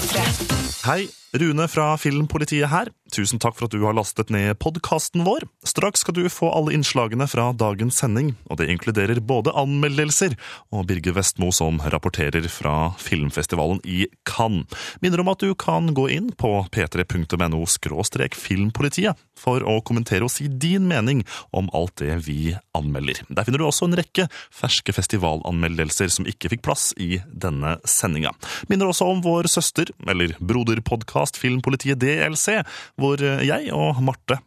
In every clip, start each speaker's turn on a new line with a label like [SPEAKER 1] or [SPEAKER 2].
[SPEAKER 1] P3.
[SPEAKER 2] Hei, Rune fra Filmpolitiet her. Tusen takk for at du har lastet ned podkasten vår. Straks skal du få alle innslagene fra dagens sending, og det inkluderer både anmeldelser og Birger Vestmo som rapporterer fra filmfestivalen i Cannes. Minner om at du kan gå inn på p3.no filmpolitiet for å kommentere og si din mening om alt det vi anmelder. Der finner du også en rekke ferske festivalanmeldelser som ikke fikk plass i denne sendinga. Minner også om vår søster, eller broderpodkast Filmpolitiet DLC, hvor jeg og Marte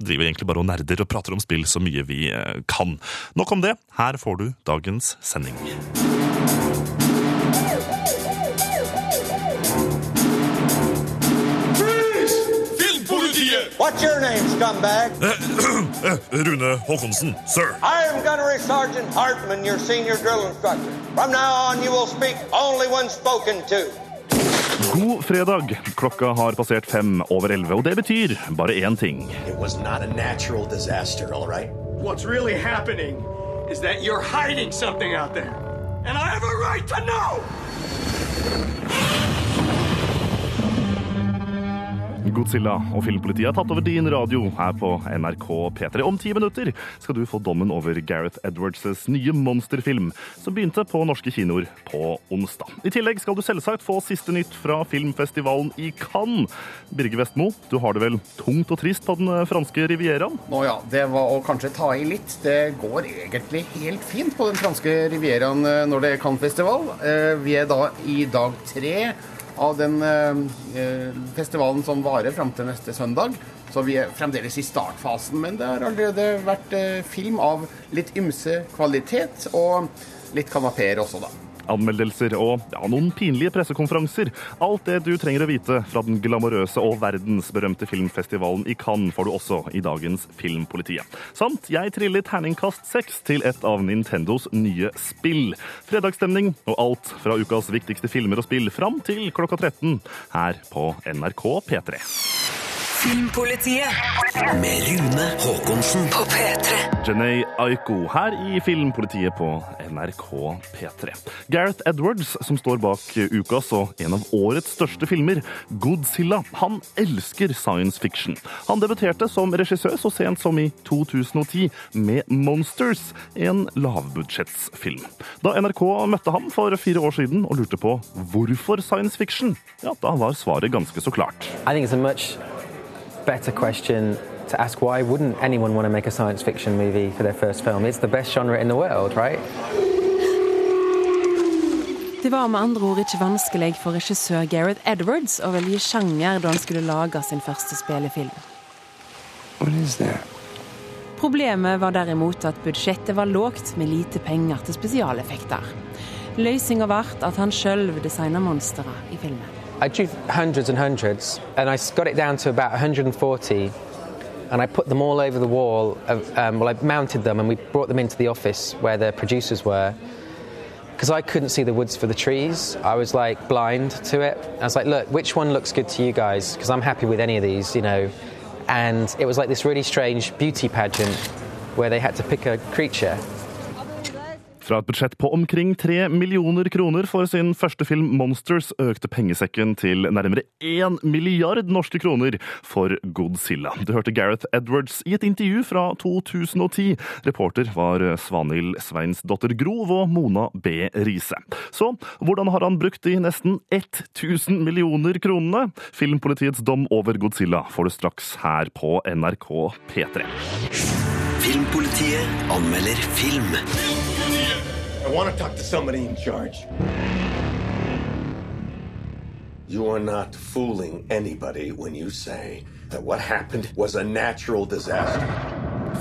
[SPEAKER 2] driver egentlig bare og nerder og prater om spill så mye vi eh, kan. Nok om det. Her får du dagens sending.
[SPEAKER 3] What's your name, scumbag?
[SPEAKER 2] Rune Håkonsen, sir.
[SPEAKER 3] I am Gunnery Sergeant Hartman, your senior drill instructor. From now on, you will speak only when spoken to.
[SPEAKER 2] God fredag. Klokka har passert fem over elleve, og det betyr bare én ting.
[SPEAKER 4] Disaster, all right?
[SPEAKER 5] What's really happening is that you're hiding something out there. And I have a right to know!
[SPEAKER 2] Godzilla og Filmpolitiet har tatt over din radio her på NRK P3. Om ti minutter skal du få dommen over Gareth Edwards' nye monsterfilm, som begynte på norske kinoer på onsdag. I tillegg skal du selvsagt få siste nytt fra filmfestivalen i Cannes. Birger Vestmo, du har det vel tungt og trist på den franske rivieraen?
[SPEAKER 6] Nå ja, det var å kanskje ta i litt. Det går egentlig helt fint på den franske rivieraen eh, når det er Cannes-festival. Eh, Vi er da i dag tre av den eh, festivalen som varer fram til neste søndag. Så vi er fremdeles i startfasen, men det har allerede vært eh, film av litt ymse kvalitet, og litt kanapeer også, da.
[SPEAKER 2] Anmeldelser og ja, noen pinlige pressekonferanser. Alt det du trenger å vite fra den glamorøse og verdensberømte filmfestivalen i Cannes får du også i dagens Filmpolitiet. Samt jeg triller terningkast seks til et av Nintendos nye spill. Fredagsstemning og alt fra ukas viktigste filmer og spill fram til klokka 13 her på NRK P3.
[SPEAKER 1] Filmpolitiet
[SPEAKER 4] Med Rune Håkonsen.
[SPEAKER 1] på P3.
[SPEAKER 2] Janae Aiko her i Filmpolitiet på NRK P3. Gareth Edwards, som står bak ukas og en av årets største filmer, Godzilla, han elsker science fiction. Han debuterte som regissør så sent som i 2010 med Monsters, en lavbudsjettsfilm. Da NRK møtte ham for fire år siden og lurte på hvorfor science fiction, ja, da var svaret ganske så klart.
[SPEAKER 7] I think it's a much better question to ask why wouldn't anyone want to make a science fiction movie for their first film? It's the best genre in the world, right?
[SPEAKER 8] Det var med andre ord ikke vanskelig for regissør Gareth Edwards å velge sjanger da han skulle lage sin første spillefilm.
[SPEAKER 9] What is?
[SPEAKER 8] Problemet var derimot at budsjettet var lågt med lite penger til spesialeffekter. Løsninga ble at han sjøl designa monstre i filmen.
[SPEAKER 7] I drew hundreds and hundreds, and I got it down to about 140, and I put them all over the wall. Of, um, well, I mounted them, and we brought them into the office where the producers were. Because I couldn't see the woods for the trees, I was like blind to it. I was like, "Look, which one looks good to you guys? Because I'm happy with any of these, you know." And it was like this really strange beauty pageant where they had to pick a creature.
[SPEAKER 2] Fra et budsjett på omkring tre millioner kroner for sin første film Monsters økte pengesekken til nærmere én milliard norske kroner for Godzilla. Du hørte Gareth Edwards i et intervju fra 2010. Reporter var Svanhild Sveinsdotter Grov og Mona B. Riise. Så hvordan har han brukt de nesten 1000 millioner kronene? Filmpolitiets dom over Godzilla får du straks her på NRK P3.
[SPEAKER 4] Filmpolitiet anmelder film.
[SPEAKER 5] I want to talk to somebody in charge.
[SPEAKER 4] You are not fooling anybody when you say that what happened was a natural disaster.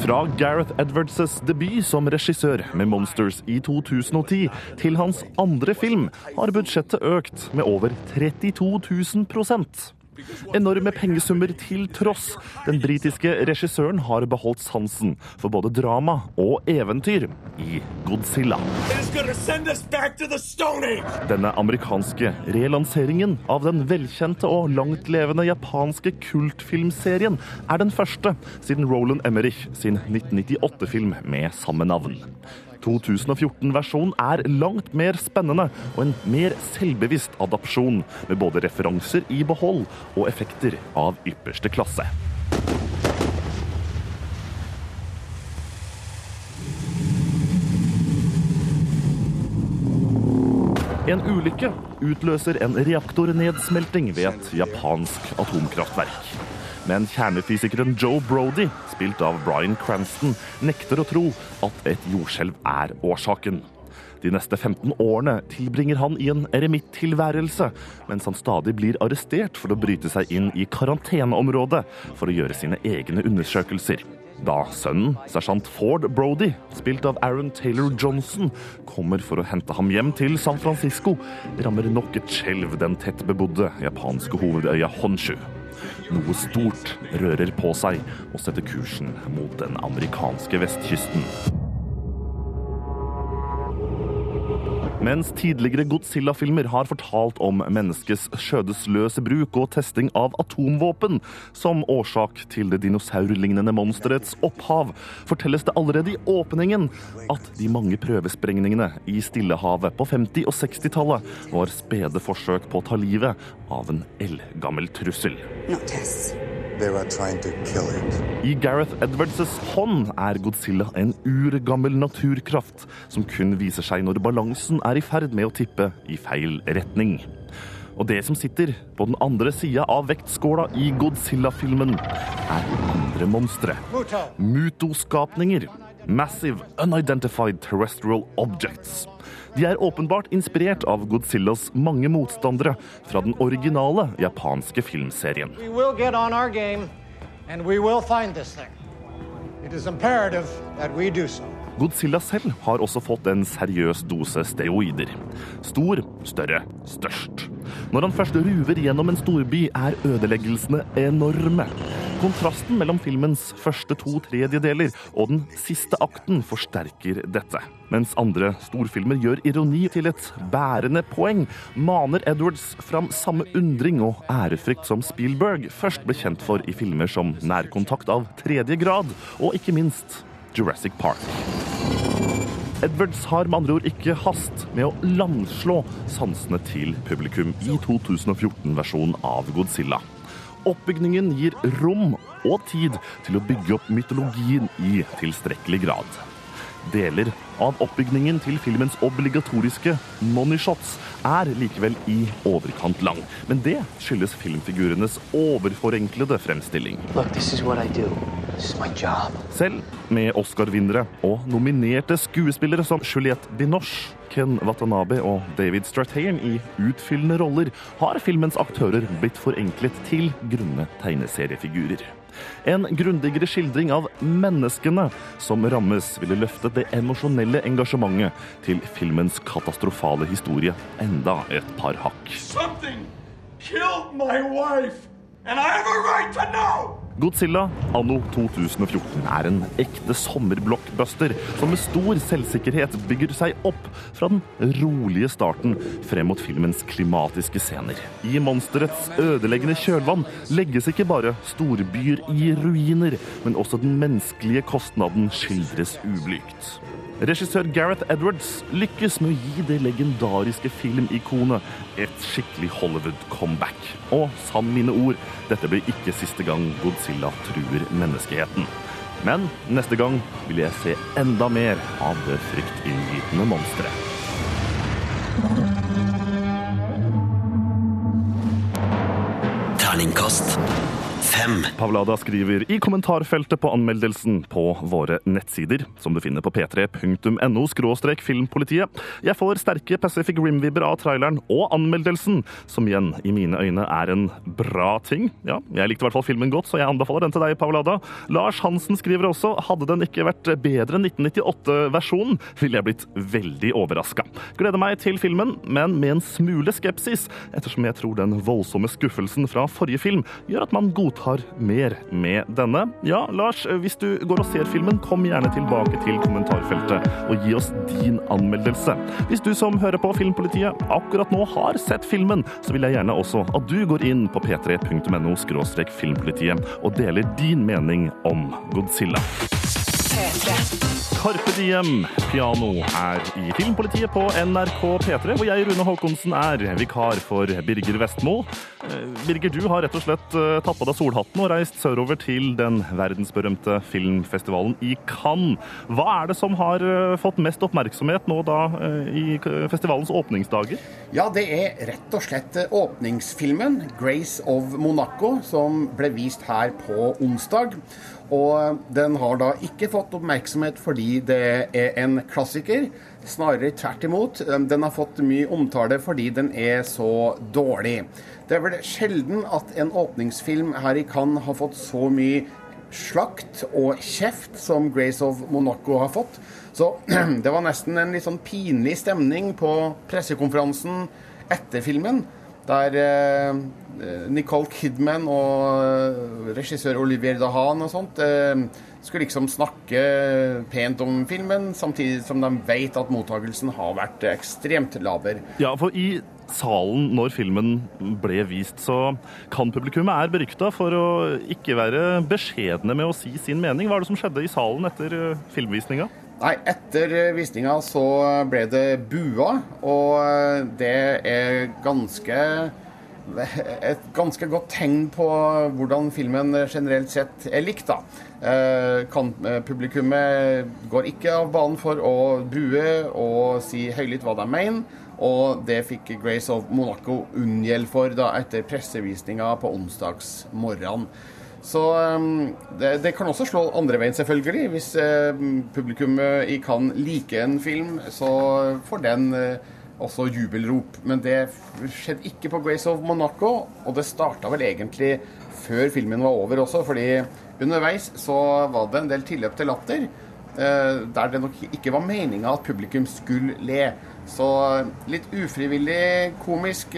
[SPEAKER 2] Fra Gareth Edwards' debut som regissør med Monsters i 2010 til hans andre film har budsjettet økt med over 32 000 Enorme pengesummer til tross. Den britiske regissøren har beholdt sansen for både drama og eventyr i Godzilla. Denne amerikanske relanseringen av den velkjente og langtlevende japanske kultfilmserien er den første siden Roland Emmerich sin 1998-film med samme navn. 2014-versjonen er langt mer spennende og en mer selvbevisst adopsjon, med både referanser i behold og effekter av ypperste klasse. En ulykke utløser en reaktornedsmelting ved et japansk atomkraftverk. Men kjernefysikeren Joe Brody, spilt av Bryan Cranston, nekter å tro at et jordskjelv er årsaken. De neste 15 årene tilbringer han i en eremittilværelse, mens han stadig blir arrestert for å bryte seg inn i karanteneområdet for å gjøre sine egne undersøkelser. Da sønnen, sersjant Ford Brody, spilt av Aaron Taylor Johnson, kommer for å hente ham hjem til San Francisco, rammer nok et skjelv den tettbebodde japanske hovedøya Honshu. Noe stort rører på seg og setter kursen mot den amerikanske vestkysten. Mens tidligere Godzilla-filmer har fortalt om menneskets skjødesløse bruk og testing av atomvåpen som årsak til det dinosaurlignende monsterets opphav, fortelles det allerede i åpningen at de mange prøvesprengningene i Stillehavet på 50- og 60-tallet var spede forsøk på å ta livet av en eldgammel trussel.
[SPEAKER 10] Tests.
[SPEAKER 2] I Gareth Edwards' hånd er Godzilla en urgammel naturkraft som kun viser seg når balansen er i ferd med å tippe i feil retning. Og det som sitter på den andre sida av vektskåla i Godzilla-filmen, er andre monstre. Mutoskapninger. Massive Unidentified Terrestrial Objects. De er åpenbart inspirert av Godzillas mange motstandere fra den originale japanske filmserien.
[SPEAKER 11] Game, so.
[SPEAKER 2] Godzilla selv har også fått en seriøs dose steroider. Stor, større, størst. Når han først ruver gjennom en storby, er ødeleggelsene enorme. Kontrasten mellom filmens første to tredjedeler og den siste akten forsterker dette. Mens andre storfilmer gjør ironi til et bærende poeng, maner Edwards fram samme undring og ærefrykt som Spielberg først ble kjent for i filmer som Nærkontakt av tredje grad, og ikke minst Jurassic Park. Edwards har med andre ord ikke hast med å landslå sansene til publikum i 2014-versjonen av Godzilla. Oppbygningen gir rom og tid til å bygge opp mytologien i tilstrekkelig grad. Deler av oppbygningen til filmens obligatoriske money shots er likevel i overkant lang. Men det skyldes filmfigurenes overforenklede fremstilling.
[SPEAKER 12] Look.
[SPEAKER 2] Selv med Oscar-vinnere og nominerte skuespillere som Juliette Binoche, Ken Watanabe og David Strathairn i utfyllende roller, har filmens aktører blitt forenklet til grunne tegneseriefigurer. En grundigere skildring av menneskene som rammes, ville løftet det emosjonelle engasjementet til filmens katastrofale historie enda et par hakk.
[SPEAKER 5] Something killed my wife,
[SPEAKER 2] Godzilla anno 2014 er en ekte sommerblockbuster som med stor selvsikkerhet bygger seg opp fra den rolige starten frem mot filmens klimatiske scener. I monsterets ødeleggende kjølvann legges ikke bare storbyer i ruiner, men også den menneskelige kostnaden skildres ublygt. Regissør Gareth Edwards lykkes med å gi det legendariske filmikonet et skikkelig Hollywood-comeback. Og sann mine ord, dette blir ikke siste gang Godzilla truer menneskeheten. Men neste gang vil jeg se enda mer av det fryktinngytende monsteret.
[SPEAKER 13] Terningkast fem.
[SPEAKER 2] Pavlada skriver i kommentarfeltet på anmeldelsen på våre nettsider, som du finner på p3.no skråstrek filmpolitiet. Jeg får sterke Pacific Rim-vibber av traileren og anmeldelsen, som igjen i mine øyne er en bra ting. Ja, jeg likte i hvert fall filmen godt, så jeg anbefaler den til deg, Pavlada. Lars Hansen skriver også hadde den ikke vært bedre enn 1998-versjonen, ville jeg blitt veldig overraska. Gleder meg til filmen, men med en smule skepsis, ettersom jeg tror den voldsomme skuffelsen fra forrige film gjør at man godtar mer med denne. Ja, Lars, hvis du går og ser filmen, kom gjerne tilbake til kommentarfeltet og gi oss din anmeldelse. Hvis du som hører på Filmpolitiet akkurat nå har sett filmen, så vil jeg gjerne også at du går inn på p3.no filmpolitiet og deler din mening om Godzilla.
[SPEAKER 1] P3.
[SPEAKER 2] Carpe Diem piano er i Filmpolitiet på NRK P3, hvor jeg, Rune Håkonsen, er vikar for Birger Vestmo. Eh, Birger, du har rett og slett eh, tatt på deg solhatten og reist sørover til den verdensberømte filmfestivalen i Cannes. Hva er det som har eh, fått mest oppmerksomhet nå da i festivalens åpningsdager?
[SPEAKER 6] Ja, det er rett og slett åpningsfilmen 'Grace of Monaco', som ble vist her på onsdag. Og den har da ikke fått oppmerksomhet fordi det er en klassiker. Snarere tvert imot. Den har fått mye omtale fordi den er så dårlig. Det er vel sjelden at en åpningsfilm her i Cannes har fått så mye slakt og kjeft som Grace of Monaco har fått. Så det var nesten en litt sånn pinlig stemning på pressekonferansen etter filmen der eh, Nicole Kidman og eh, regissør Olivier Dahan og sånt eh, skulle liksom snakke pent om filmen, samtidig som de vet at mottakelsen har vært ekstremt laber.
[SPEAKER 2] Ja, for i salen når filmen ble vist, så kan publikummet er berykta for å ikke være beskjedne med å si sin mening. Hva er det som skjedde i salen etter filmvisninga?
[SPEAKER 6] Nei, etter visninga så ble det bua, og det er ganske et ganske godt tegn på hvordan filmen generelt sett er likt. da. Eh, kan, eh, publikummet går ikke av banen for å bue og si høylytt hva de mener, og det fikk Grace of Monaco unngjeld for da etter pressevisninga på onsdagsmorgenen. Så um, det, det, kan også slå andre veien, selvfølgelig. Hvis publikummet i Cannes liker en film, så får den også jubelrop. Men det skjedde ikke på Grace of Monaco, og det starta vel egentlig før filmen var over også, fordi underveis så var det en del tilløp til latter. Uh, der det nok ikke var meninga at publikum skulle le. Så litt ufrivillig komisk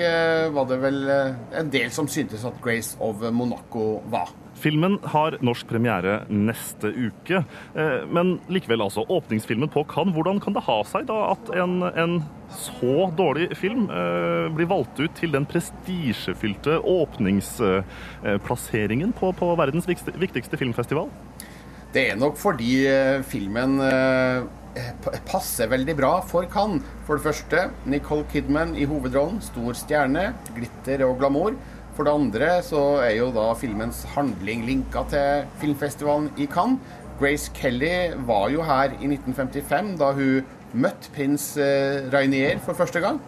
[SPEAKER 6] var det vel en del som syntes at Grace of Monaco var.
[SPEAKER 2] Filmen har norsk premiere neste uke. Eh, men likevel, altså. Åpningsfilmen på Cannes. Hvordan kan det ha seg da at en, en så dårlig film eh, blir valgt ut til den prestisjefylte åpningsplasseringen på, på verdens viktigste filmfestival?
[SPEAKER 6] Det er nok fordi eh, filmen passer veldig bra for Cannes. For det første, Nicole Kidman i hovedrollen. Stor stjerne, glitter og glamour. For det andre så er jo da filmens handling linka til filmfestivalen i Cannes. Grace Kelly var jo her i 1955 da hun møtte prins eh, Rainier for første gang.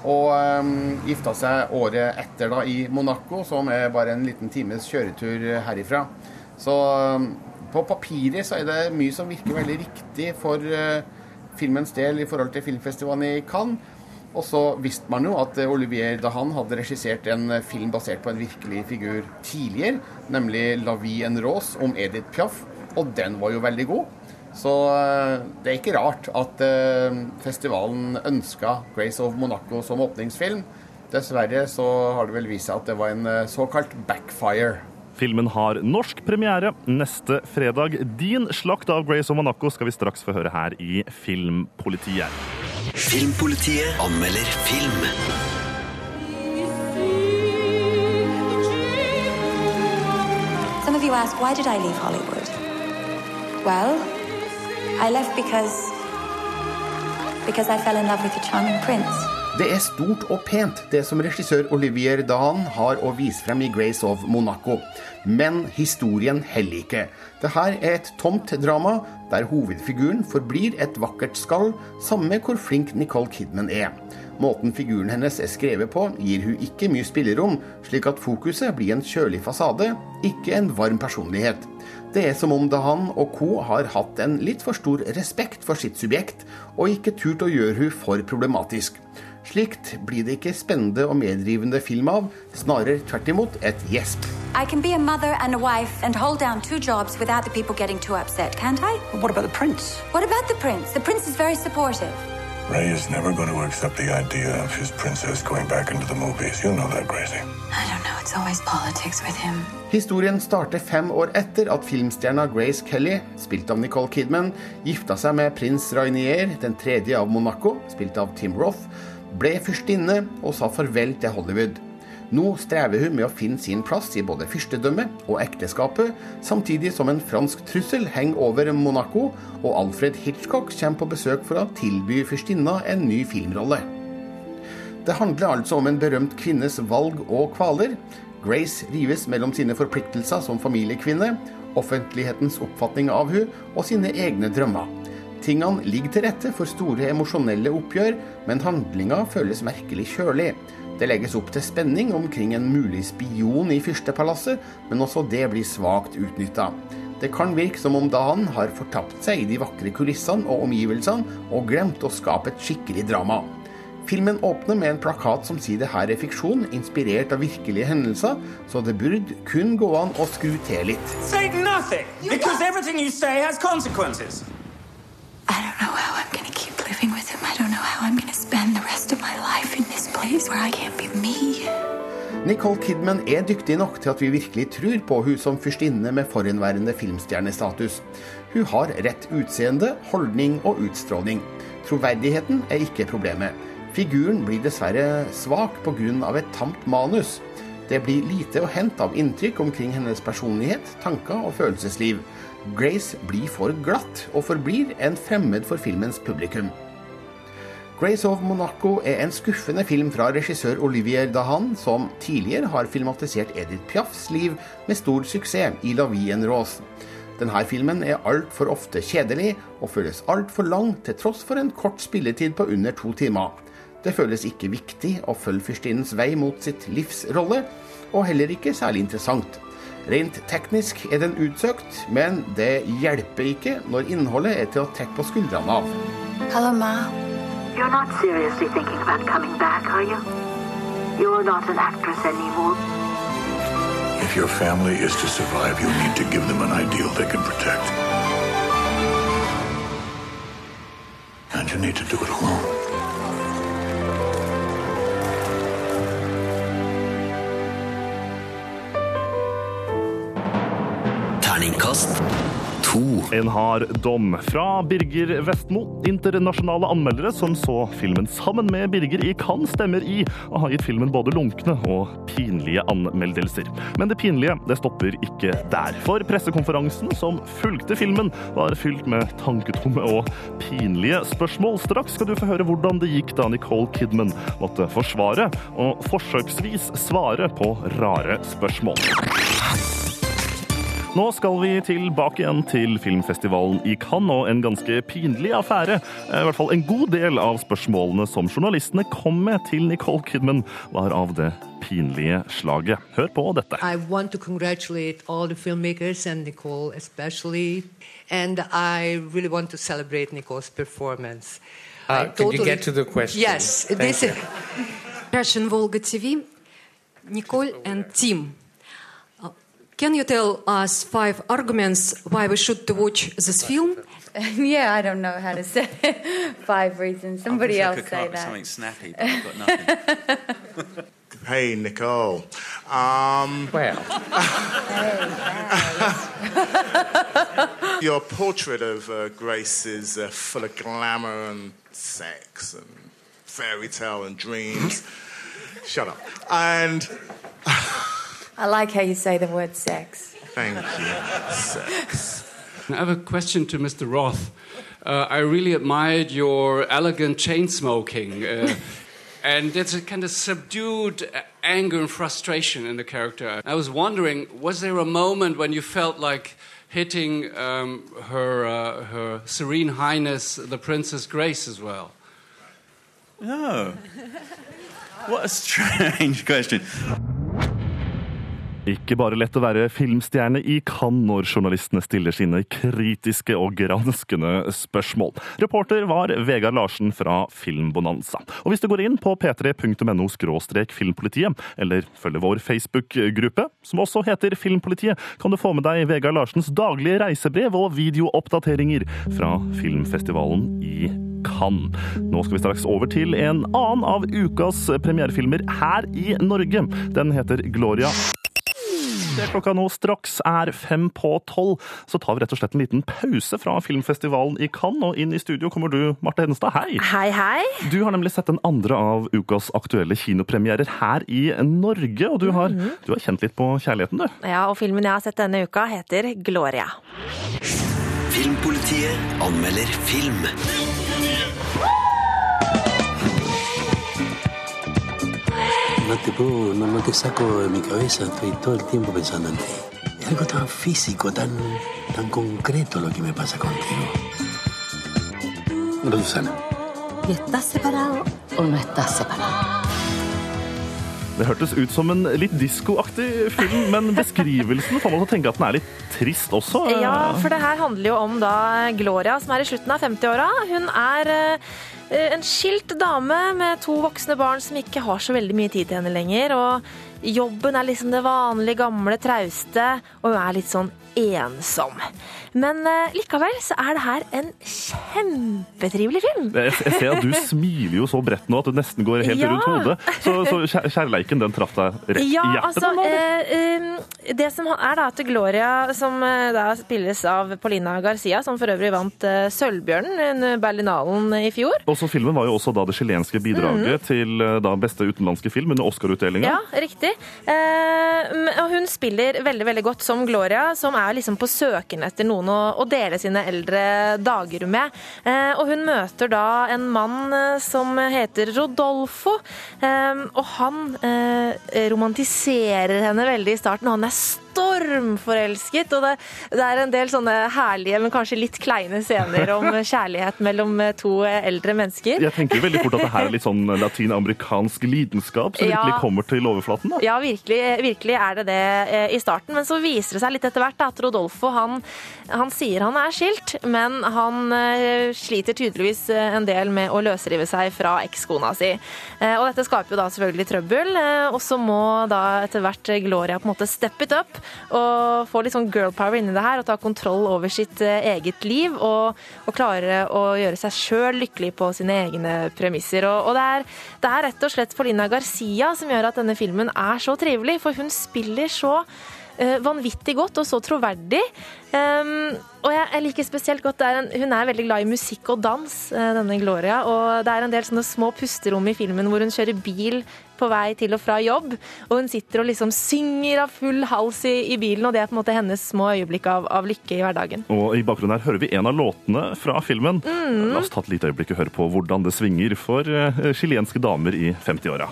[SPEAKER 6] Og um, gifta seg året etter da i Monaco, som er bare en liten times kjøretur herifra. Så um, på papiret så er det mye som virker veldig riktig for uh, filmens del i forhold til filmfestivalen i Cannes. Og så visste man jo at Olivier Dahan hadde regissert en film basert på en virkelig figur tidligere, nemlig 'La vie en rose' om Edith Piaf, og den var jo veldig god. Så eh, det er ikke rart at eh, festivalen ønska 'Grace of Monaco' som åpningsfilm. Dessverre så har det vel vist seg at det var en eh, såkalt backfire.
[SPEAKER 2] Filmen har norsk premiere neste fredag. Din slakt av Grace of Monaco skal vi straks få høre her i Filmpolitiet.
[SPEAKER 13] Filmpolitiet anmelder film.
[SPEAKER 10] Some of you ask, why did I leave Hollywood? Well, I left because because I fell in love with a charming prince.
[SPEAKER 6] Det er stort og pent, det som regissør Olivier Dahan har å vise frem i 'Grace of Monaco'. Men historien heller ikke. Dette er et tomt drama der hovedfiguren forblir et vakkert skall, samme hvor flink Nicole Kidman er. Måten figuren hennes er skrevet på, gir hun ikke mye spillerom, slik at fokuset blir en kjølig fasade, ikke en varm personlighet. Det er som om da han og co. har hatt en litt for stor respekt for sitt subjekt, og ikke turt å gjøre hun for problematisk. Slikt blir det ikke spennende og medrivende film av, snarere tvert imot et gjesp.
[SPEAKER 10] I can be a mother and a wife and hold down two jobs without the people getting too upset, can't I?
[SPEAKER 12] what about the prince?
[SPEAKER 10] What about the prince? The prince is very supportive.
[SPEAKER 9] Ray is never going to accept the idea of his princess going back into the movies. You know that, Gracie.
[SPEAKER 10] I don't know. It's always politics with him.
[SPEAKER 6] Historien starter fem år etter at filmstjerna Grace Kelly, spilt av Nicole Kidman, gifta seg med prins Rainier, den tredje av Monaco, spilt av Tim Roth, ble fyrstinne og sa farvel til Hollywood. Nå strever hun med å finne sin plass i både fyrstedømmet og ekteskapet, samtidig som en fransk trussel henger over Monaco, og Alfred Hitchcock kommer på besøk for å tilby fyrstinna en ny filmrolle. Det handler altså om en berømt kvinnes valg og kvaler. Grace rives mellom sine forpliktelser som familiekvinne, offentlighetens oppfatning av hun og sine egne drømmer. Tingene ligger til rette for store emosjonelle oppgjør, men handlinga føles merkelig kjølig. Det legges opp til spenning omkring en mulig spion i fyrstepalasset, men også det blir svakt utnytta. Det kan virke som om Dan har fortapt seg i de vakre kulissene og omgivelsene, og glemt å skape et skikkelig drama. Filmen åpner med en plakat som sier det her er fiksjon, inspirert av virkelige hendelser, så det burde kun gå an å skru til litt.
[SPEAKER 14] Say nothing, because everything you say has consequences.
[SPEAKER 10] I don't know how I'm gonna keep living with him. I don't know how I'm gonna spend the rest of my life in this place where I can't be me.
[SPEAKER 6] Nicole Kidman er dyktig nok til at vi virkelig tror på hun som fyrstinne med forhenværende filmstjernestatus. Hun har rett utseende, holdning og utstråling. Troverdigheten er ikke problemet. Figuren blir dessverre svak pga. et tamt manus. Det blir lite å hente av inntrykk omkring hennes personlighet, tanker og følelsesliv. Grace blir for glatt, og forblir en fremmed for filmens publikum. Grace of Monaco er en skuffende film fra regissør Olivier Dahan, som tidligere har filmatisert Edith Piafs liv med stor suksess i La Vie en Rose. Denne filmen er altfor ofte kjedelig, og føles altfor lang til tross for en kort spilletid på under to timer. Det føles ikke viktig å følge fyrstinnens vei mot sitt livs rolle, og heller ikke særlig interessant. Rent teknisk er den utsøkt, men det hjelper ikke når innholdet er til å trekke på skuldrene av.
[SPEAKER 10] Hello, Ma.
[SPEAKER 15] You're not seriously thinking about coming back, are you? You're not an actress anymore.
[SPEAKER 9] If your family is to survive, you need to give them an ideal they can protect. And you need to do it alone.
[SPEAKER 13] Terningkast to.
[SPEAKER 2] En hard dom fra Birger Vestmo. Internasjonale anmeldere som så filmen sammen med Birger i Cannes, stemmer i og har gitt filmen både lunkne og pinlige anmeldelser. Men det pinlige det stopper ikke der. For pressekonferansen som fulgte filmen, var fylt med tanketomme og pinlige spørsmål. Straks skal du få høre hvordan det gikk da Nicole Kidman måtte forsvare og forsøksvis svare på rare spørsmål. Nå skal vi tilbake igjen til filmfestivalen i Cannes, og en ganske pinlig affære. I hvert fall en god del av spørsmålene som journalistene kom med til Nicole Kidman, var av det pinlige slaget. Hør på dette.
[SPEAKER 16] I want to congratulate all the filmmakers and Nicole especially, and I really want to celebrate Nicole's performance.
[SPEAKER 17] Uh, could you get to the question?
[SPEAKER 16] Yes,
[SPEAKER 17] Thank
[SPEAKER 16] this
[SPEAKER 17] you.
[SPEAKER 18] Russian Volga TV, Nicole and Tim. Can you tell us five arguments why we should watch this film?
[SPEAKER 19] yeah, I don't know how to say five reasons. Somebody
[SPEAKER 20] I
[SPEAKER 19] else
[SPEAKER 20] I could
[SPEAKER 19] say
[SPEAKER 20] come up with
[SPEAKER 19] that.
[SPEAKER 20] something snappy, but I've got nothing.
[SPEAKER 21] Hey, Nicole. Um,
[SPEAKER 17] well,
[SPEAKER 21] your portrait of uh, Grace is uh, full of glamour and sex and fairy tale and dreams. Shut up. And
[SPEAKER 19] I like how you say the word sex.
[SPEAKER 21] thank you. Sex.
[SPEAKER 22] I have a question to Mr. Roth. Uh, I really admired your elegant chain smoking. Uh, and there's a kind of subdued uh, anger and frustration in the character. I was wondering, was there a moment when you felt like hitting um, her, uh, her Serene Highness, the Princess Grace, as well?
[SPEAKER 20] Oh. What a strange question.
[SPEAKER 2] Ikke bare lett å være filmstjerne i Cannes når journalistene stiller sine kritiske og granskende spørsmål. Reporter var Vegard Larsen fra Filmbonanza. Og hvis du går inn på p3.no filmpolitiet, eller følger vår Facebook-gruppe, som også heter Filmpolitiet, kan du få med deg Vegard Larsens daglige reisebrev og videooppdateringer fra filmfestivalen i Cannes. Nå skal vi straks over til en annen av ukas premierefilmer her i Norge. Den heter Gloria. Idet klokka nå straks er fem på tolv, så tar vi rett og slett en liten pause fra filmfestivalen i Cannes. Og inn i studio kommer du, Marte Hedenstad. Hei!
[SPEAKER 23] Hei, hei.
[SPEAKER 2] Du har nemlig sett den andre av ukas aktuelle kinopremierer her i Norge. Og du har,
[SPEAKER 23] Mhm.
[SPEAKER 2] du har kjent litt på kjærligheten, du.
[SPEAKER 23] Ja, og filmen jeg har sett denne uka, heter Gloria.
[SPEAKER 13] Filmpolitiet anmelder film.
[SPEAKER 12] No te puedo, no, no te saco de mi cabeza, estoy todo el tiempo pensando en ti. Es algo tan físico, tan, tan concreto lo que me pasa contigo. Susana.
[SPEAKER 17] ¿Y estás separado o no estás separado?
[SPEAKER 2] Det hørtes ut som en litt diskoaktig film, men beskrivelsen får meg til å tenke at den er litt trist også.
[SPEAKER 23] Ja, for det her handler jo om da Gloria, som er i slutten av 50-åra. Hun er eh, en skilt dame med to voksne barn som ikke har så veldig mye tid til henne lenger. Og jobben er liksom det vanlige, gamle, trauste, og hun er litt sånn ensom. Men uh, likevel så er det her en kjempetrivelig film.
[SPEAKER 2] Jeg, jeg ser at du smiler jo så bredt nå at du nesten går helt
[SPEAKER 23] Ja.
[SPEAKER 2] rundt hodet. Så, så kjærleiken den traff deg rett
[SPEAKER 23] Ja,
[SPEAKER 2] i hjertet?
[SPEAKER 23] altså,
[SPEAKER 2] uh,
[SPEAKER 23] eh, det som er da til Gloria, som eh, da spilles av Paulina Garcia, som for øvrig vant Sølvbjørnen Berlinalen i fjor.
[SPEAKER 2] Også filmen var jo også da det chilenske bidraget til eh, da beste utenlandske film under Oscar-utdelinga.
[SPEAKER 23] Ja, riktig. Og hun spiller veldig veldig godt som Gloria, som er liksom på søken etter noen å, å dele sine eldre dager med. Eh, og hun møter da en mann eh, som heter Rodolfo, eh, og han eh, romantiserer henne veldig i starten. og Han er stormforelsket, og det, det er en del sånne herlige, men kanskje litt kleine scener om kjærlighet mellom eh, to eh, eldre mennesker.
[SPEAKER 2] Jeg tenker veldig fort at det her er litt sånn latinamerikansk lidenskap som
[SPEAKER 23] Ja.
[SPEAKER 2] virkelig kommer til overflaten. da.
[SPEAKER 23] Ja, virkelig, virkelig er det det eh, i starten. Men så viser det seg litt etter hvert da, at Rodolfo han, han sier han er skilt, men han sliter tydeligvis en del med å løsrive seg fra ekskona si. Og dette skaper jo da selvfølgelig trøbbel. Og så må da etter hvert Gloria på en måte steppe it up og få litt sånn girl power inni det her og ta kontroll over sitt eh, eget liv og, og klare å gjøre seg sjøl lykkelig på sine egne premisser. Og, og det, er, det er rett og slett Paulina Garcia som gjør at denne filmen er så trivelig, for hun spiller så eh, vanvittig godt og så troverdig. Um, og jeg, liker spesielt godt er en, Hun er veldig glad i musikk og dans, eh, denne Gloria. Og det er en del sånne små pusterom i filmen hvor hun kjører bil på vei til og fra jobb. Og hun sitter og liksom synger av full hals i, i bilen, og det er på en måte hennes små øyeblikk av, av lykke i hverdagen.
[SPEAKER 2] Og I bakgrunnen her hører vi en av låtene fra filmen.
[SPEAKER 23] Mm.
[SPEAKER 2] La oss ta et lite øyeblikk og høre på hvordan det svinger for eh, chilenske damer i 50-åra.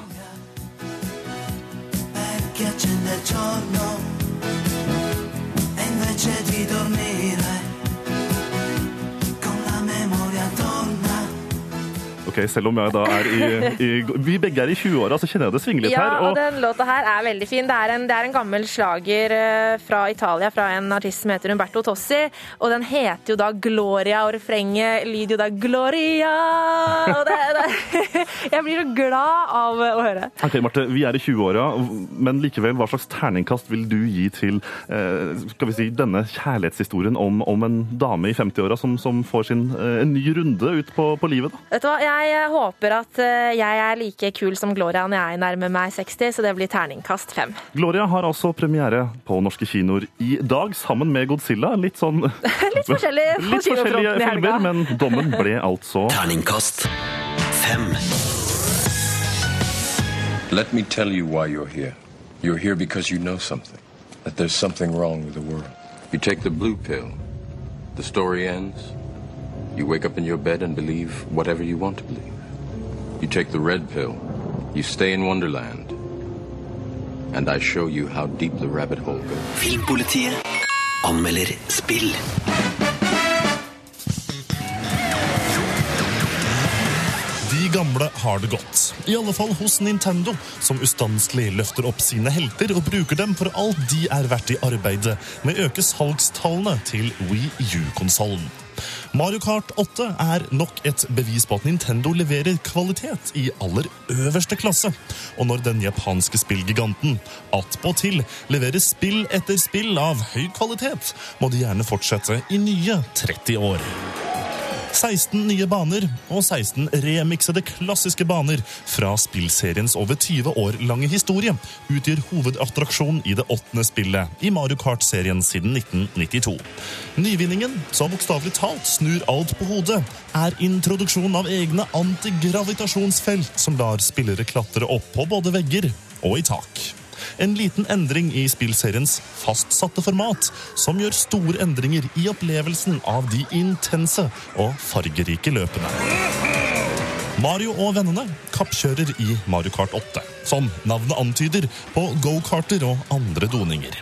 [SPEAKER 2] Ok, Selv om jeg da er i, i Vi begge er i 20-åra, så kjenner jeg det svinger litt
[SPEAKER 23] Ja,
[SPEAKER 2] her.
[SPEAKER 23] og den låta her er veldig fin. Det er en, det er en gammel slager eh, fra Italia, fra en artist som heter Umberto Tossi. Og den heter jo da Gloria, og refrenget lyder jo da Gloria. Og det, det, jeg blir så glad av å høre.
[SPEAKER 2] Ok, Marte, Vi er i 20-åra, men likevel, hva slags terningkast vil du gi til eh, skal vi si, denne kjærlighetshistorien om, om en dame i 50-åra som, som får sin, eh, en ny runde ut på, på livet? da?
[SPEAKER 23] Vet du hva, Jeg håper at eh, jeg er like kul som Gloria når jeg nærmer meg 60, så det blir terningkast fem.
[SPEAKER 2] Gloria har altså premiere på norske kinoer i dag, sammen med Godzilla. Litt sånn
[SPEAKER 23] Litt forskjellige,
[SPEAKER 2] Litt forskjellige filmer, men dommen ble altså
[SPEAKER 13] Terningkast fem.
[SPEAKER 9] Let me tell you why you're here. You're here because you know something. That there's something wrong with the world. You take the blue pill. The story ends. You wake up in your bed and believe whatever you want to believe. You take the red pill. You stay in Wonderland. And I show you how deep the rabbit hole goes.
[SPEAKER 13] Filmpolitiet anmelder spill.
[SPEAKER 2] Gamle har det godt. I alle fall hos Nintendo, som ustanselig løfter opp sine helter og bruker dem for alt de er verdt i arbeidet med å øke salgstallene til Wii U-konsollen. Mario Kart 8 er nok et bevis på at Nintendo leverer kvalitet i aller øverste klasse. Og når den japanske spillgiganten attpåtil leverer spill etter spill av høy kvalitet, må de gjerne fortsette i nye 30 år. 16 nye baner og 16 remiksede klassiske baner fra spillseriens over 20 år lange historie utgjør hovedattraksjonen i det åttende spillet i Mario Kart-serien siden 1992. Nyvinningen, som bokstavelig talt snur alt på hodet, er introduksjonen av egne antigravitasjonsfelt som lar spillere klatre opp på både vegger og i tak. En liten endring i spillseriens fastsatte format, som gjør store endringer i opplevelsen av de intense og fargerike løpene. Mario og vennene kappkjører i Mario Kart 8, som navnet antyder, på gokarter og andre doninger.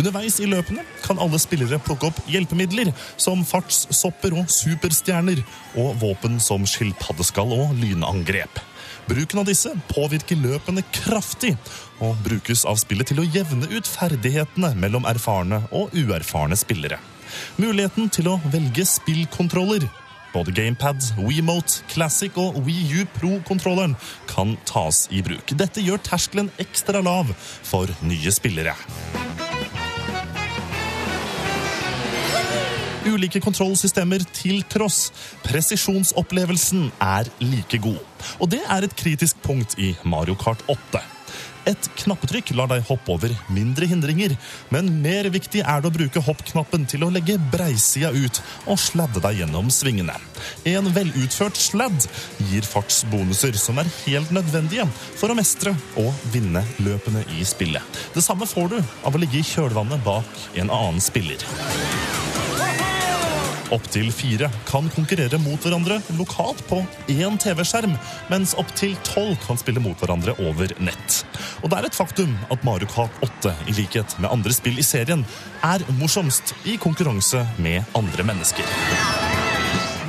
[SPEAKER 2] Underveis i løpene kan alle spillere plukke opp hjelpemidler som fartssopper og superstjerner, og våpen som skilpaddeskall og lynangrep. Bruken av disse påvirker løpene kraftig, og brukes av spillet til å jevne ut ferdighetene mellom erfarne og uerfarne spillere. Muligheten til å velge spillkontroller både Gamepad, WeMote, Classic og Wii U Pro-kontrolleren kan tas i bruk. Dette gjør terskelen ekstra lav for nye spillere. Ulike kontrollsystemer til tross, presisjonsopplevelsen er like god. Og det er et kritisk punkt i Mario Kart 8. Et knappetrykk lar deg hoppe over mindre hindringer, men mer viktig er det å bruke hoppknappen til å legge breisida ut og sladde deg gjennom svingene. En velutført sladd gir fartsbonuser som er helt nødvendige for å mestre og vinne løpene i spillet. Det samme får du av å ligge i kjølvannet bak en annen spiller. Opptil fire kan konkurrere mot hverandre lokalt på én TV-skjerm, mens opptil tolv kan spille mot hverandre over nett. Og det er et faktum at Mario Kart 8, i likhet med andre spill i serien, er morsomst i konkurranse med andre mennesker.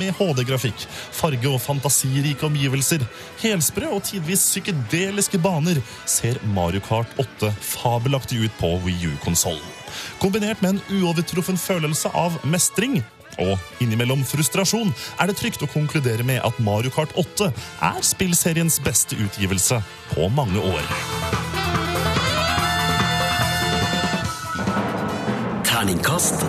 [SPEAKER 2] Med HD-grafikk, farge- og fantasirike omgivelser, helsprø og tidvis psykedeliske baner ser Mario Kart 8 fabelaktig ut på Wii U-konsollen. Kombinert med en uovertruffen følelse av mestring og innimellom frustrasjon er det trygt å konkludere med at Mario Kart 8 er spillseriens beste utgivelse på mange år.
[SPEAKER 13] Terningkast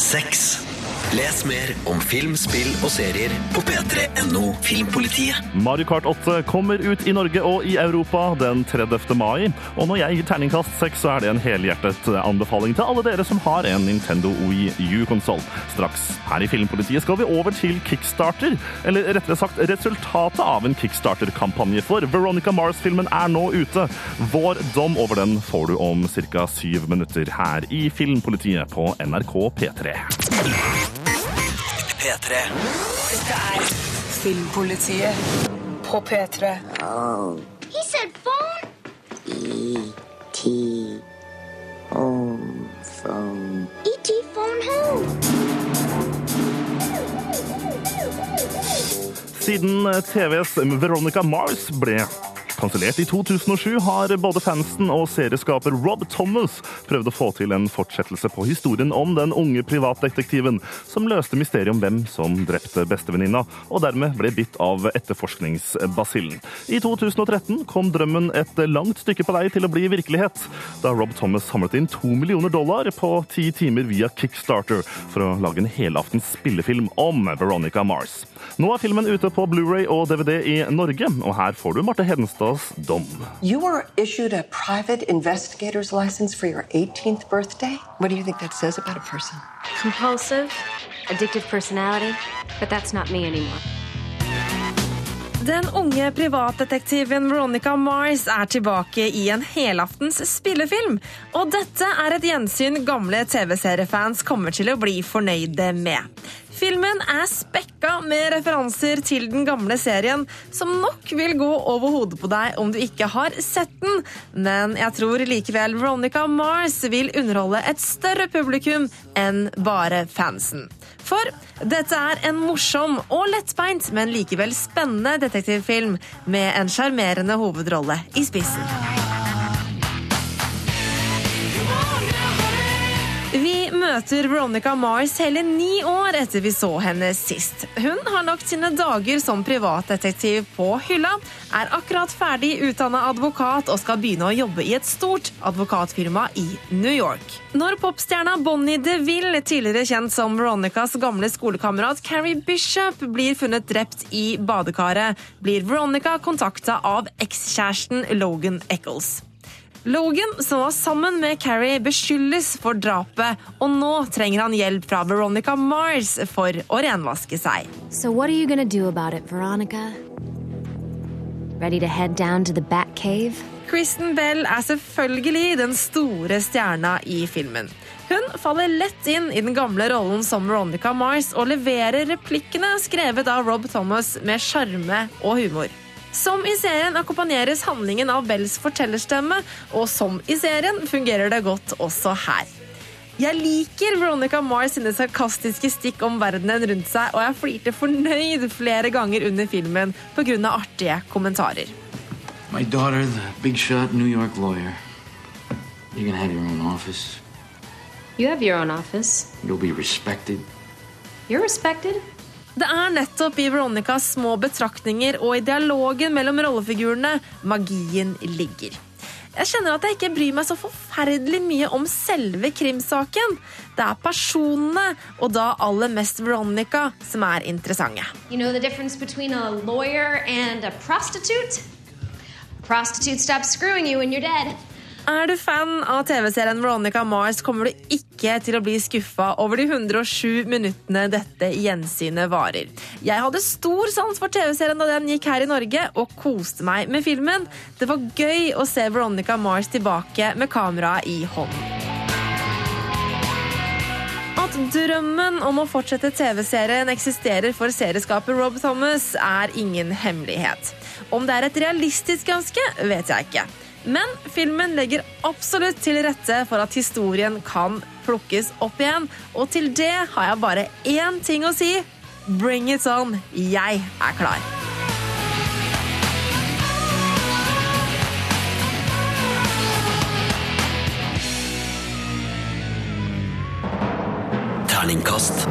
[SPEAKER 13] 6. Les mer om film, spill og serier på p3.no Filmpolitiet.
[SPEAKER 2] Mario Kart 8 kommer ut i Norge og i Europa den 30. mai. Og når jeg gir terningkast 6, så er det en helhjertet anbefaling til alle dere som har en Nintendo Wii U-konsoll. Straks her i Filmpolitiet skal vi over til Kickstarter, eller rettere sagt resultatet av en Kickstarter-kampanje. For Veronica Mars-filmen er nå ute. Vår dom over den får du om ca. syv minutter her i Filmpolitiet på NRK P3.
[SPEAKER 13] P3.
[SPEAKER 1] Dette er Filmpolitiet på P3.
[SPEAKER 24] He said phone.
[SPEAKER 17] E.T. Home phone.
[SPEAKER 24] E.T. phone home.
[SPEAKER 2] Siden TVs Veronica Mars ble kansellert i 2007, har både fansen og serieskaper Rob Thomas prøvd å få til en fortsettelse på historien om den unge privatdetektiven som løste mysteriet om hvem som drepte bestevenninna, og dermed ble bitt av etterforskningsbasillen. I 2013 kom drømmen et langt stykke på vei til å bli virkelighet, da Rob Thomas samlet inn to millioner dollar på ti timer via Kickstarter for å lage en helaftens spillefilm om Veronica Mars. Nå er filmen ute på Blu-ray og DVD i Norge, og her får du Marte Hedenstads dom.
[SPEAKER 25] You were issued a private investigator's license for your 18th birthday? What do you think that says about a person?
[SPEAKER 26] Compulsive, addictive personality, but that's not me anymore.
[SPEAKER 23] Den unge privatdetektiven Veronica Mars er tilbake i en helaftens spillefilm. Og dette er et gjensyn gamle TV-seriefans kommer til å bli fornøyde med. Filmen er spekka med referanser til den gamle serien, som nok vil gå over hodet på deg om du ikke har sett den. Men jeg tror likevel Veronica Mars vil underholde et større publikum enn bare fansen. For dette er en morsom og lettbeint, men likevel spennende detektivfilm med en sjarmerende hovedrolle i spissen. Møter Veronica Mars hele ni år etter vi så henne sist. Hun har lagt sine dager som privatdetektiv på hylla, er akkurat ferdig utdanna advokat og skal begynne å jobbe i et stort advokatfirma i New York. Når popstjerna Bonnie DeVille, tidligere kjent som Veronicas gamle skolekamerat Carrie Bishop, blir funnet drept i badekaret, blir Veronica kontakta av ekskjæresten Logan Eccles. Logan, som var sammen med Carrie, beskyldes for drapet, og nå trenger han hjelp fra Veronica Mars for å renvaske seg.
[SPEAKER 26] So, what are you gonna do about it, Veronica? Ready to head down to the Batcave?
[SPEAKER 23] Kristen Bell er selvfølgelig den store stjerna i filmen. Hun faller lett inn i den gamle rollen som Veronica Mars og leverer replikkene skrevet av Rob Thomas med sjarme og humor. Som i serien akkompagneres handlingen av Bells fortellerstemme, og som i serien fungerer det godt også her. Jeg liker Veronica Mars sine sarkastiske stikk om verdenen rundt seg, og jeg flirte fornøyd flere ganger under filmen pga. artige kommentarer.
[SPEAKER 27] My daughter, the big shot New York lawyer. You're gonna have your own office.
[SPEAKER 26] You have your own office.
[SPEAKER 27] You'll be respected.
[SPEAKER 26] You're respected.
[SPEAKER 23] Det er nettopp i Veronicas små betraktninger og i dialogen mellom rollefigurene magien ligger. Jeg kjenner at jeg ikke bryr meg så forferdelig mye om selve krimsaken. Det er personene, og da aller mest Veronica, som er interessante.
[SPEAKER 28] You know the difference between a lawyer and a prostitute? Prostitute stops screwing you when you're dead.
[SPEAKER 23] Er du fan av TV-serien Veronica Mars, kommer du ikke til å bli skuffa over de 107 minuttene dette gjensynet varer. Jeg hadde stor sans for TV-serien da den gikk her i Norge, og koste meg med filmen. Det var gøy å se Veronica Mars tilbake med kameraet i hånden. At drømmen om å fortsette TV-serien eksisterer for serieskaper Rob Thomas, er ingen hemmelighet. Om det er et realistisk ønske, vet jeg ikke. Men filmen legger absolutt til rette for at historien kan plukkes opp igjen. Og til det har jeg bare én ting å si. Bring it on. Jeg er klar.
[SPEAKER 13] Terningkast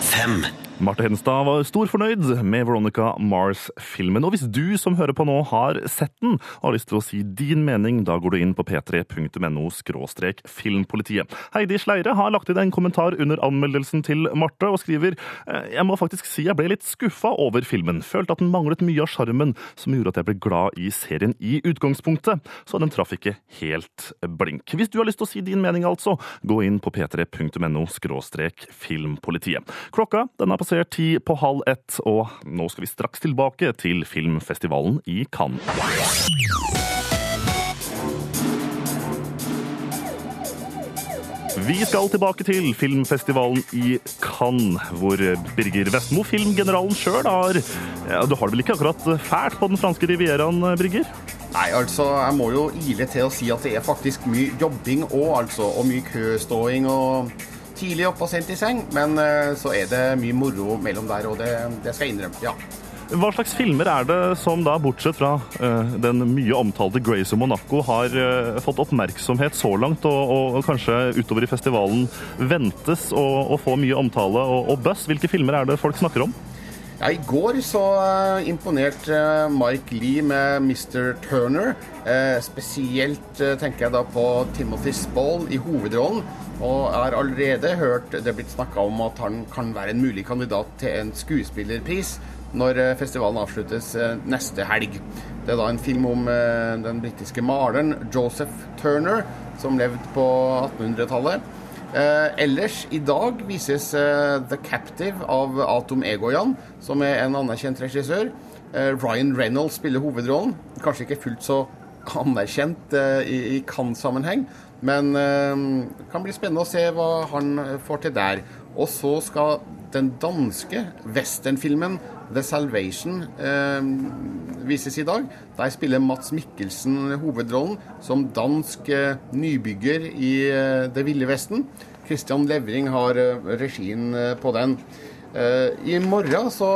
[SPEAKER 13] fem.
[SPEAKER 2] Marte Hedenstad var stor fornøyd med Veronica Mars-filmen. Og hvis du som hører på nå har sett den og har lyst til å si din mening, da går du inn på p3.no skråstrek filmpolitiet. Heidi Sleire har lagt inn en kommentar under anmeldelsen til Marte og skriver «Eh, jeg må faktisk si jeg ble litt skuffa over filmen. Følte at den manglet mye av sjarmen som gjorde at jeg ble glad i serien i utgangspunktet. Så den traff ikke helt blink. Hvis du har lyst til å si din mening, altså, gå inn på p3.no skråstrek filmpolitiet. Klokka den er passert ti på halv ett, og nå skal vi straks tilbake til filmfestivalen i Cannes. Vi skal tilbake til filmfestivalen i Cannes, hvor Birger Vestmo, filmgeneralen sjøl, har ja, Du har det vel ikke akkurat fælt på den franske rivieraen, Birger?
[SPEAKER 6] Nei, altså, jeg må jo ile til å si at det er faktisk mye jobbing òg, altså. Og mye køståing og tidlig opp og sent i seng. Men eh, så er det mye moro mellom der, og det, det skal jeg innrømme. Ja.
[SPEAKER 2] Hva slags filmer er det som da, bortsett fra uh, den mye omtalte Grace og Monaco, har uh, fått oppmerksomhet så langt, og, og, og kanskje utover i festivalen ventes å, å få mye omtale og, og buzz? Hvilke filmer er det folk snakker om?
[SPEAKER 6] Ja, I går så uh, imponerte Mark Lee med Mr. Turner. Uh, spesielt tenker jeg da på Timothy Spall i hovedrollen. Og jeg har allerede hørt det blitt snakka om at han kan være en mulig kandidat til en skuespillerpris når festivalen avsluttes neste helg. Det er da en film om den britiske maleren Joseph Turner, som levde på 1800-tallet. Eh, ellers, i dag vises eh, The Captive av Atom Egoyan, som er en anerkjent regissør. Eh, Ryan Reynolds spiller hovedrollen. Kanskje ikke fullt så anerkjent eh, i, i Cannes-sammenheng, men eh, det kan bli spennende å se hva han får til der. Og så skal den danske westernfilmen The Salvation eh, vises i dag. Der spiller Mats Mikkelsen hovedrollen som dansk eh, nybygger i eh, Det ville Vesten. Christian Levring har eh, regien eh, på den. Eh, I morgen så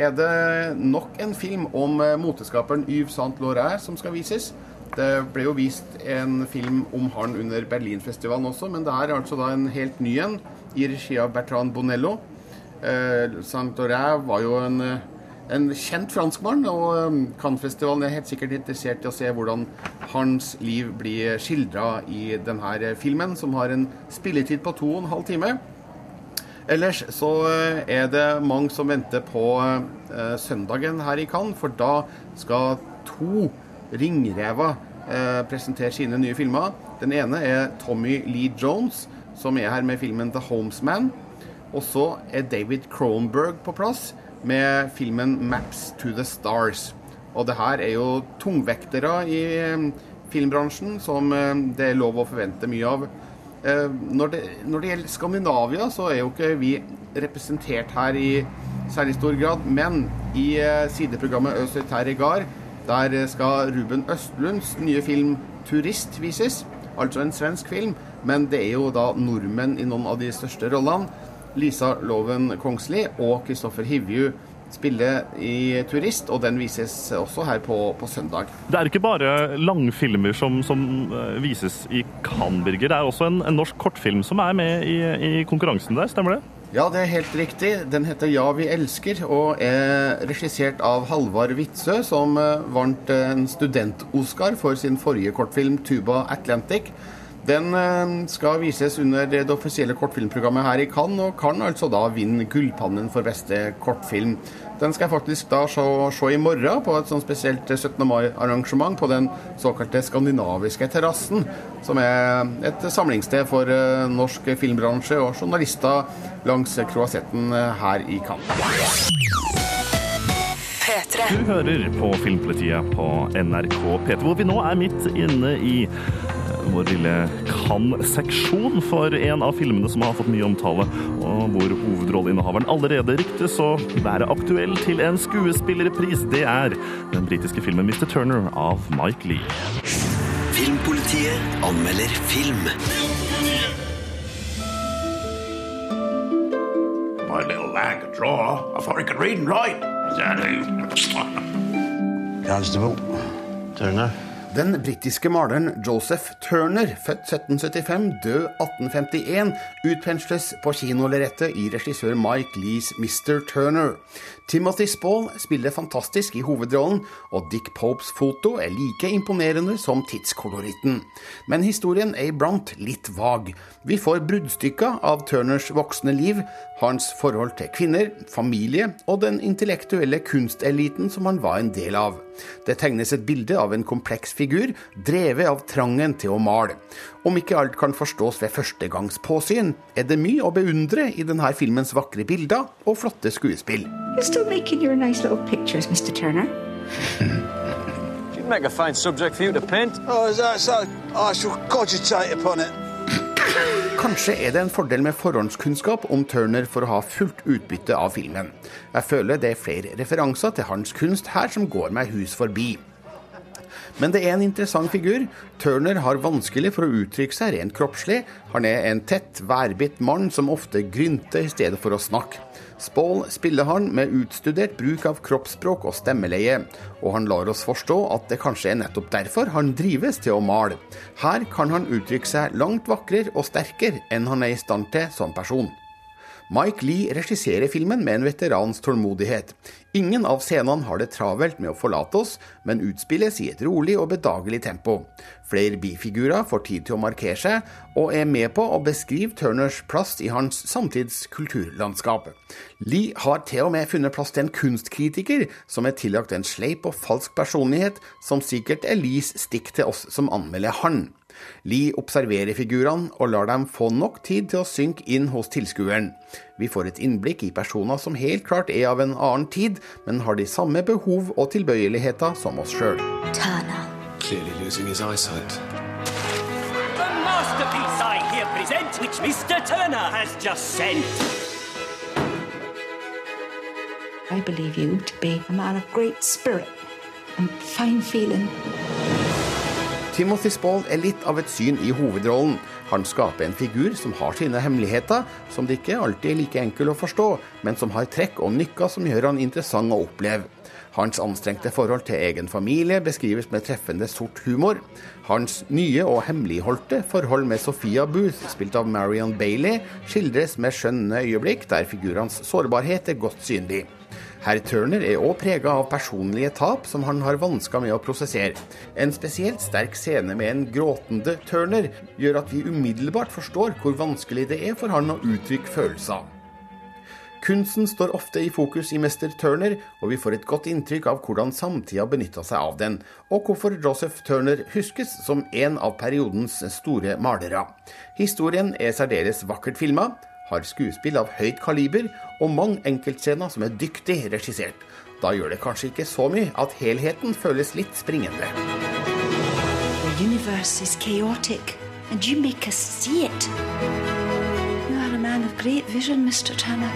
[SPEAKER 6] er det nok en film om moteskaperen Yves Saint Laurent som skal vises. Det ble jo vist en film om han under Berlinfestivalen også, men det er altså da en helt ny en i regi av Bertrand Bonello. Eh, Saint-Auray var jo en, eh, en kjent franskmann, og eh, Cannes-festivalen er helt sikkert interessert i å se hvordan hans liv blir skildra i denne filmen, som har en spilletid på to og en halv time. Ellers så eh, er det mange som venter på eh, søndagen her i Cannes, for da skal to ringrever eh, presentere sine nye filmer. Den ene er Tommy Lee Jones, som er her med filmen 'The Homesman'. Og så er David Cronberg på plass med filmen 'Maps to the Stars'. Og det her er jo tungvektere i eh, filmbransjen som eh, det er lov å forvente mye av. Eh, når det, når det gjelder Skandinavia, så er jo ikke vi representert her i særlig stor grad. Men i sideprogrammet i Regard, der skal Ruben Østlunds nye film 'Turist' vises. Altså en svensk film, men det er jo da nordmenn i noen av de største rollene. Lisa Loven Kongsli og Kristoffer Hivju spiller i 'Turist', og den vises også her på, på søndag.
[SPEAKER 2] Det er ikke bare langfilmer som, som eh, vises i Cannes, Birger. Det er også en, en norsk kortfilm som er med i, i konkurransen der, stemmer det?
[SPEAKER 6] Ja, det er helt riktig. Den heter 'Ja, vi elsker' og er regissert av Halvard Witzøe, som eh, vant en student-Oscar for sin forrige kortfilm 'Tuba Atlantic'. Den eh, skal vises under det offisielle kortfilmprogrammet her i Cannes, og kan altså da vinne Gullpannen for beste kortfilm. Den skal jeg faktisk da se, se i morgen på et sånn spesielt 17. mai-arrangement på den såkalte skandinaviske terrassen, som er et samlingssted for eh, norsk filmbransje og journalister langs Croisetten eh, her i Cannes.
[SPEAKER 2] Du hører på Filmpolitiet på NRK P3, hvor vi nå er midt inne i eh, vår lille Cannes-seksjon for en av filmene som har fått mye omtale, og hvor hovedrolleinnehaveren allerede ryktes å være aktuell til en skuespillerpris. Det er den britiske filmen 'Mr. Turner' av Mike Lee.
[SPEAKER 13] Filmpolitiet anmelder film.
[SPEAKER 29] My little lad could draw. I thought he could read and write. Is that who?
[SPEAKER 12] Constable. Turner.
[SPEAKER 6] Den britiske maleren Joseph Turner, født 1775, død 1851, utpensles på kinolerretet i regissør Mike Lees Mr. Turner. Timothy Spall spiller fantastisk i hovedrollen, og Dick Popes foto er like imponerende som tidskoloritten. Men historien er iblant litt vag. Vi får bruddstykker av Turners voksne liv, hans forhold til kvinner, familie og den intellektuelle kunsteliten som han var en del av. Det tegnes et bilde av en kompleks figur, drevet av trangen til å male. Om ikke alt kan forstås ved førstegangspåsyn, er det mye å beundre i denne filmens vakre bilder og flotte skuespill.
[SPEAKER 30] You're still making your nice little pictures, Mr. Turner.
[SPEAKER 31] You'd make a fine subject for you to paint.
[SPEAKER 29] Oh, is that so? I shall cogitate upon it.
[SPEAKER 6] Kanskje er det en fordel med forhåndskunnskap om Turner for å ha fullt utbytte av filmen. Jeg føler det er flere referanser til hans kunst her som går meg hus forbi. Men det er en interessant figur. Turner har vanskelig for å uttrykke seg rent kroppslig. Han er en tett, værbitt mann som ofte grynter i stedet for å snakke. Spall spiller han med utstudert bruk av kroppsspråk og stemmeleie, og han lar oss forstå at det kanskje er nettopp derfor han drives til å male. Her kan han uttrykke seg langt vakrere og sterkere enn han er i stand til som person. Mike Lee regisserer filmen med en veterans tålmodighet. Ingen av scenene har det travelt med å forlate oss, men utspilles i et rolig og bedagelig tempo. Flere bifigurer får tid til å markere seg, og er med på å beskrive Turners plass i hans samtids kulturlandskap. Lee har til og med funnet plass til en kunstkritiker som er tillagt en sleip og falsk personlighet, som sikkert er Lees stikk til oss som anmelder han. Lee observerer figurene og lar dem få nok tid til å synke inn hos tilskueren. Vi får et innblikk i personer som helt klart er av en annen tid, men har de samme behov og tilbøyeligheter som oss sjøl.
[SPEAKER 12] Clearly losing his eyesight.
[SPEAKER 32] The masterpiece I here present, which Mr. Turner has just sent.
[SPEAKER 30] I believe you to be a man of great spirit and fine feeling.
[SPEAKER 6] Timothy Spall er litt av et syn i hovedrollen. Han skaper en figur som har sine hemmeligheter, som det ikke alltid er like enkel å forstå, men som har trekk og nykker som gjør han interessant å oppleve. Hans anstrengte forhold til egen familie beskrives med treffende sort humor. Hans nye og hemmeligholdte forhold med Sophia Booth, spilt av Marion Bailey, skildres med skjønne øyeblikk der figurenes sårbarhet er godt synlig. Herr Turner er òg prega av personlige tap som han har vansker med å prosessere. En spesielt sterk scene med en gråtende Turner gjør at vi umiddelbart forstår hvor vanskelig det er for han å uttrykke følelser. Kunsten står ofte i fokus i Mester Turner, og vi får et godt inntrykk av hvordan samtida benytta seg av den, og hvorfor Joseph Turner huskes som en av periodens store malere. Historien er særdeles vakkert filma, har skuespill av høyt kaliber og mange enkeltscener som er dyktig regissert. Da gjør det kanskje ikke så mye at helheten føles litt springende.
[SPEAKER 30] The universe is chaotic, and you make us see it. You are a man of great vision, Mr. Turner.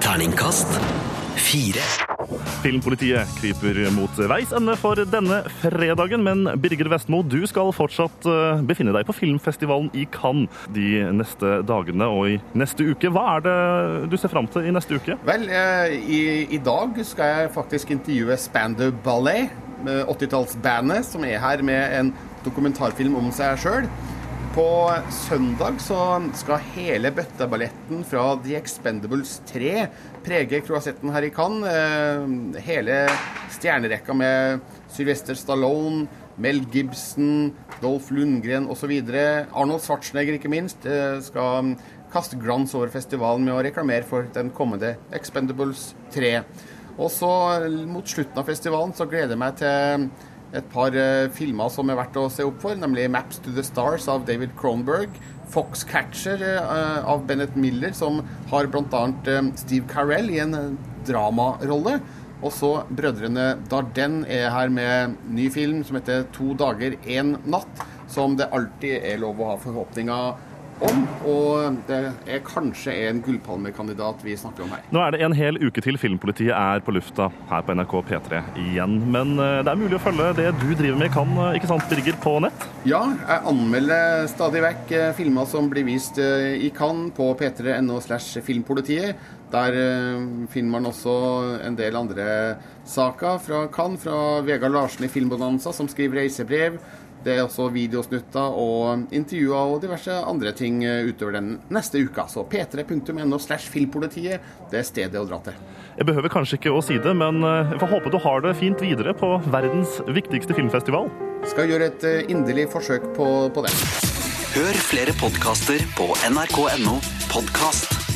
[SPEAKER 13] Terningkast fire.
[SPEAKER 2] Filmpolitiet kryper mot veis ende for denne fredagen, men Birger Vestmo, du skal fortsatt eh, befinne deg på filmfestivalen i Cannes de neste dagene og i neste uke. Hva er det du ser fram til i neste uke?
[SPEAKER 6] Vel, eh, i, i dag skal jeg faktisk intervjue Spandau Ballet, 80-tallsbandet, som er her med en dokumentarfilm om seg sjøl. På søndag så skal hele bøtteballetten fra The Expendables 3 prege kroasetten her i Cannes. Eh, hele stjernerekka med Sylvester Stallone, Mel Gibson, Dolph Lundgren osv. Arnold Schwarzenegger, ikke minst, eh, skal kaste glans over festivalen med å reklamere for den kommende Expendables 3. Og så mot slutten av festivalen så gleder jeg meg til et par eh, filmer som er verdt å se opp for, nemlig 'Maps to the Stars' av David Cronberg. 'Foxcatcher' eh, av Bennett Miller, som har bl.a. Eh, Steve Carell i en dramarolle. Og så Brødrene Darden er her med ny film som heter 'To dager, én natt', som det alltid er lov å ha forhåpninger om. Og det er kanskje en gullpalmekandidat vi snakker om her.
[SPEAKER 2] Nå er det en hel uke til Filmpolitiet er på lufta her på NRK P3 igjen. Men eh, det er mulig å følge det du driver med kan, eh, ikke sant, Birger, på nett?
[SPEAKER 6] Ja, jeg anmelder stadig vekk eh, filmer som blir vist i Cannes på p3.no slash filmpolitiet. Der finner man også en del andre saker fra Cannes, fra Vegard Larsen i Filmbonanza, som skriver reisebrev. Det er også videosnutter og intervjuer og diverse andre ting eh, utover den neste uka. Så p3.no slash filmpolitiet, det er stedet å dra til.
[SPEAKER 2] Jeg behøver kanskje ikke å si det, men eh, jeg får håpe du har det fint videre på verdens viktigste filmfestival.
[SPEAKER 6] Skal gjøre et eh, inderlig forsøk på, på det.
[SPEAKER 13] Hør flere podkaster på nrk.no podkast.